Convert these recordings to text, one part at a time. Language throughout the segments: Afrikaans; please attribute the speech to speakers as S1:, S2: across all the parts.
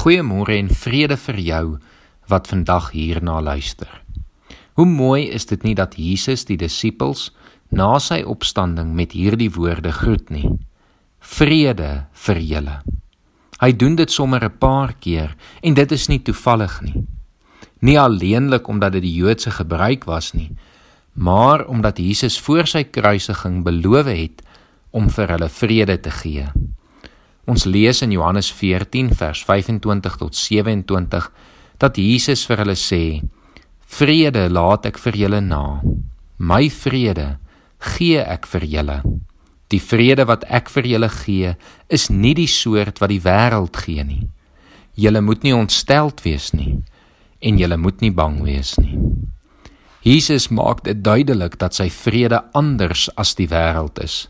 S1: Goeiemôre en vrede vir jou wat vandag hierna luister. Hoe mooi is dit nie dat Jesus die disippels na sy opstanding met hierdie woorde groet nie. Vrede vir julle. Hy doen dit sommer 'n paar keer en dit is nie toevallig nie. Nie alleenlik omdat dit die Joodse gebruik was nie, maar omdat Jesus voor sy kruisiging beloof het om vir hulle vrede te gee. Ons lees in Johannes 14 vers 25 tot 27 dat Jesus vir hulle sê: "Vrede laat ek vir julle na. My vrede gee ek vir julle. Die vrede wat ek vir julle gee, is nie die soort wat die wêreld gee nie. Julle moet nie ontsteld wees nie en julle moet nie bang wees nie." Jesus maak dit duidelik dat sy vrede anders as die wêreld is.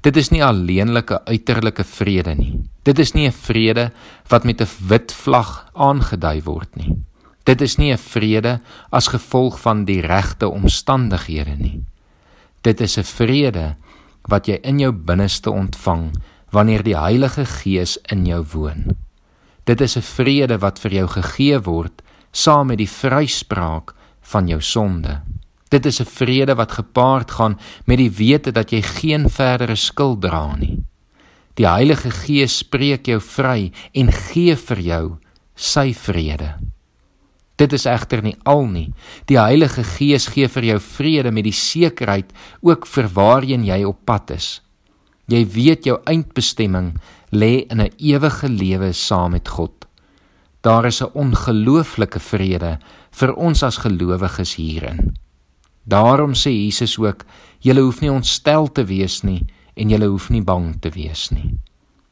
S1: Dit is nie alleenlike uiterlike vrede nie. Dit is nie 'n vrede wat met 'n wit vlag aangedui word nie. Dit is nie 'n vrede as gevolg van die regte omstandighede nie. Dit is 'n vrede wat jy in jou binneste ontvang wanneer die Heilige Gees in jou woon. Dit is 'n vrede wat vir jou gegee word saam met die vryspraak van jou sonde. Dit is 'n vrede wat gepaard gaan met die wete dat jy geen verdere skuld dra nie. Die Heilige Gees spreek jou vry en gee vir jou sy vrede. Dit is egter nie al nie. Die Heilige Gees gee vir jou vrede met die sekerheid ook vir waarheen jy op pad is. Jy weet jou eindbestemming lê in 'n ewige lewe saam met God. Daar is 'n ongelooflike vrede vir ons as gelowiges hierin. Daarom sê Jesus ook: "Julle hoef nie ontstel te wees nie en julle hoef nie bang te wees nie.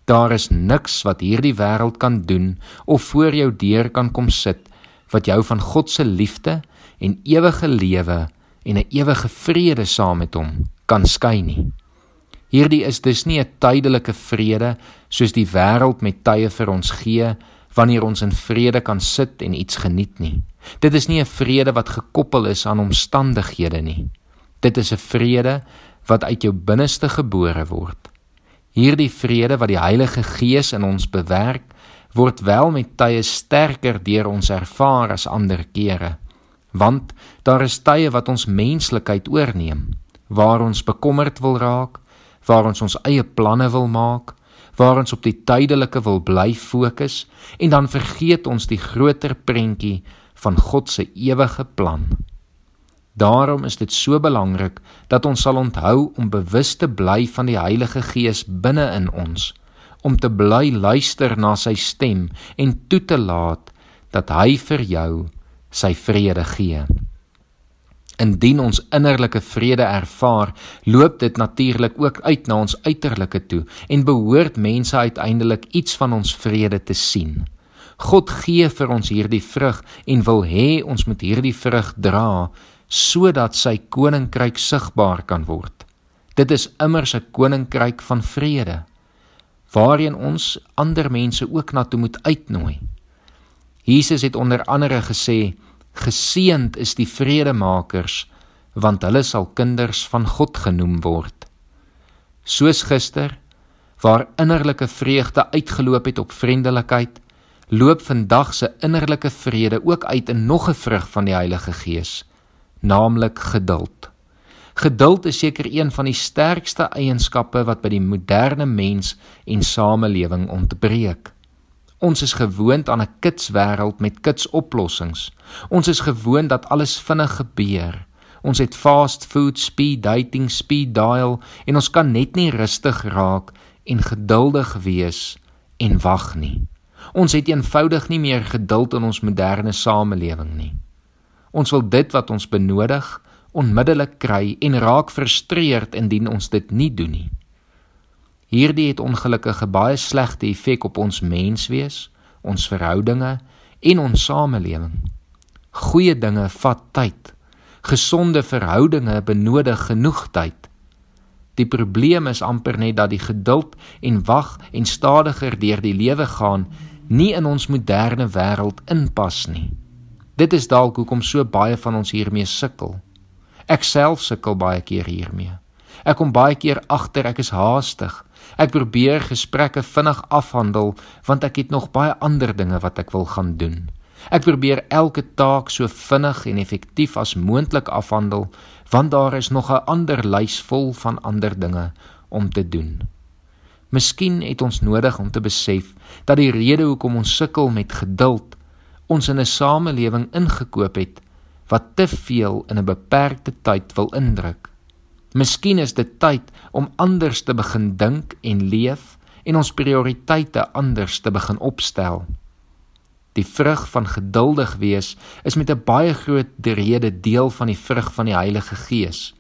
S1: Daar is niks wat hierdie wêreld kan doen of voor jou deur kan kom sit wat jou van God se liefde en ewige lewe en 'n ewige vrede saam met hom kan skei nie." Hierdie is dus nie 'n tydelike vrede soos die wêreld met tye vir ons gee wanneer ons in vrede kan sit en iets geniet nie. Dit is nie 'n vrede wat gekoppel is aan omstandighede nie. Dit is 'n vrede wat uit jou binneste gebore word. Hierdie vrede wat die Heilige Gees in ons bewerk, word wel met tye sterker deur ons ervaar as ander kere. Want daar is tye wat ons menslikheid oorneem, waar ons bekommerd wil raak, waar ons ons eie planne wil maak, waar ons op die tydelike wil bly fokus en dan vergeet ons die groter prentjie van God se ewige plan. Daarom is dit so belangrik dat ons sal onthou om bewus te bly van die Heilige Gees binne in ons, om te bly luister na sy stem en toe te laat dat hy vir jou sy vrede gee. Indien ons innerlike vrede ervaar, loop dit natuurlik ook uit na ons uiterlike toe en behoort mense uiteindelik iets van ons vrede te sien. God gee vir ons hierdie vrug en wil hê ons moet hierdie vrug dra sodat sy koninkryk sigbaar kan word. Dit is immers 'n koninkryk van vrede waarheen ons ander mense ook na toe moet uitnooi. Jesus het onder andere gesê: "Geseënd is die vredemakers, want hulle sal kinders van God genoem word." Soos gister, waar innerlike vreugde uitgeloop het op vriendelikheid, loop vandag se innerlike vrede ook uit in nog 'n vrug van die Heilige Gees, naamlik geduld. Geduld is seker een van die sterkste eienskappe wat by die moderne mens en samelewing ontbreek. Ons is gewoond aan 'n kitswêreld met kitsoplossings. Ons is gewoond dat alles vinnig gebeur. Ons het fast food, speed dating, speed dial en ons kan net nie rustig raak en geduldig wees en wag nie. Ons het eenvoudig nie meer geduld in ons moderne samelewing nie. Ons wil dit wat ons benodig onmiddellik kry en raak frustreerd indien ons dit nie doen nie. Hierdie het ongelukkig 'n baie slegte effek op ons menswees, ons verhoudinge en ons samelewing. Goeie dinge vat tyd. Gesonde verhoudinge benodig genoeg tyd. Die probleem is amper net dat die geduld en wag en stadiger deur die lewe gaan nie in ons moderne wêreld inpas nie. Dit is dalk hoekom so baie van ons hiermee sukkel. Ek self sukkel baie keer hiermee. Ek kom baie keer agter ek is haastig. Ek probeer gesprekke vinnig afhandel want ek het nog baie ander dinge wat ek wil gaan doen. Ek probeer elke taak so vinnig en effektief as moontlik afhandel want daar is nog 'n ander lys vol van ander dinge om te doen. Miskien het ons nodig om te besef dat die rede hoekom ons sukkel met geduld ons in 'n samelewing ingekoop het wat te veel in 'n beperkte tyd wil indruk. Miskien is dit tyd om anders te begin dink en leef en ons prioriteite anders te begin opstel. Die vrug van geduldig wees is met 'n baie groot rede deel van die vrug van die Heilige Gees.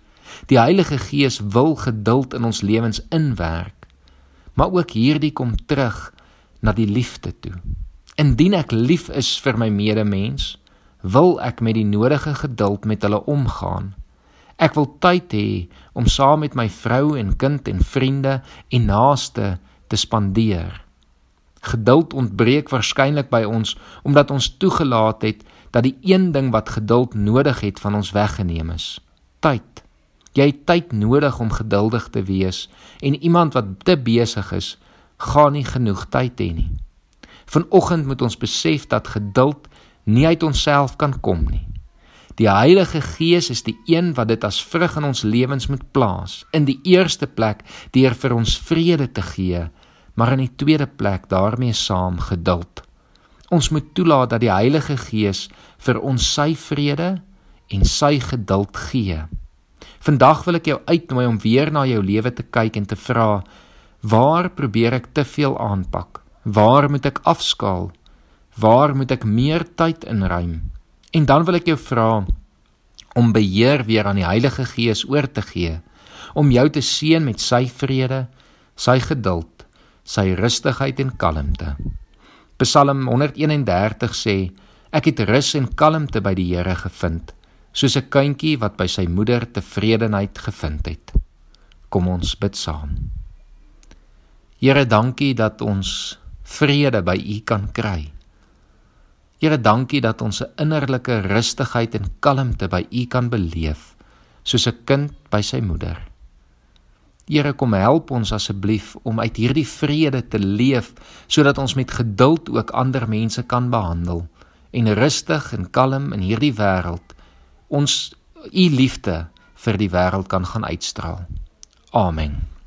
S1: Die Heilige Gees wil geduld in ons lewens inwerk. Maar ook hierdie kom terug na die liefde toe. Indien ek lief is vir my medemens, wil ek met die nodige geduld met hulle omgaan. Ek wil tyd hê om saam met my vrou en kind en vriende en naaste te spandeer. Geduld ontbreek waarskynlik by ons omdat ons toegelaat het dat die een ding wat geduld nodig het van ons weggeneem is: tyd. Jy het tyd nodig om geduldig te wees en iemand wat te besig is, gaan nie genoeg tyd hê nie. Vanoggend moet ons besef dat geduld nie uit onsself kan kom nie. Die Heilige Gees is die een wat dit as vrug in ons lewens moet plaas. In die eerste plek deur vir ons vrede te gee maar in die tweede plek daarmee saam geduld. Ons moet toelaat dat die Heilige Gees vir ons sy vrede en sy geduld gee. Vandag wil ek jou uitnooi om weer na jou lewe te kyk en te vra: Waar probeer ek te veel aanpak? Waar moet ek afskaal? Waar moet ek meer tyd inruim? En dan wil ek jou vra om beheer weer aan die Heilige Gees oor te gee, om jou te seën met sy vrede, sy geduld sy rustigheid en kalmte. Psalm 131 sê: Ek het rus en kalmte by die Here gevind, soos 'n kindjie wat by sy moeder tevredenheid gevind het. Kom ons bid saam. Here, dankie dat ons vrede by U kan kry. Here, dankie dat ons 'n innerlike rustigheid en kalmte by U kan beleef, soos 'n kind by sy moeder. Here kom help ons asseblief om uit hierdie vrede te leef sodat ons met geduld ook ander mense kan behandel en rustig en kalm in hierdie wêreld ons u liefde vir die wêreld kan gaan uitstraal. Amen.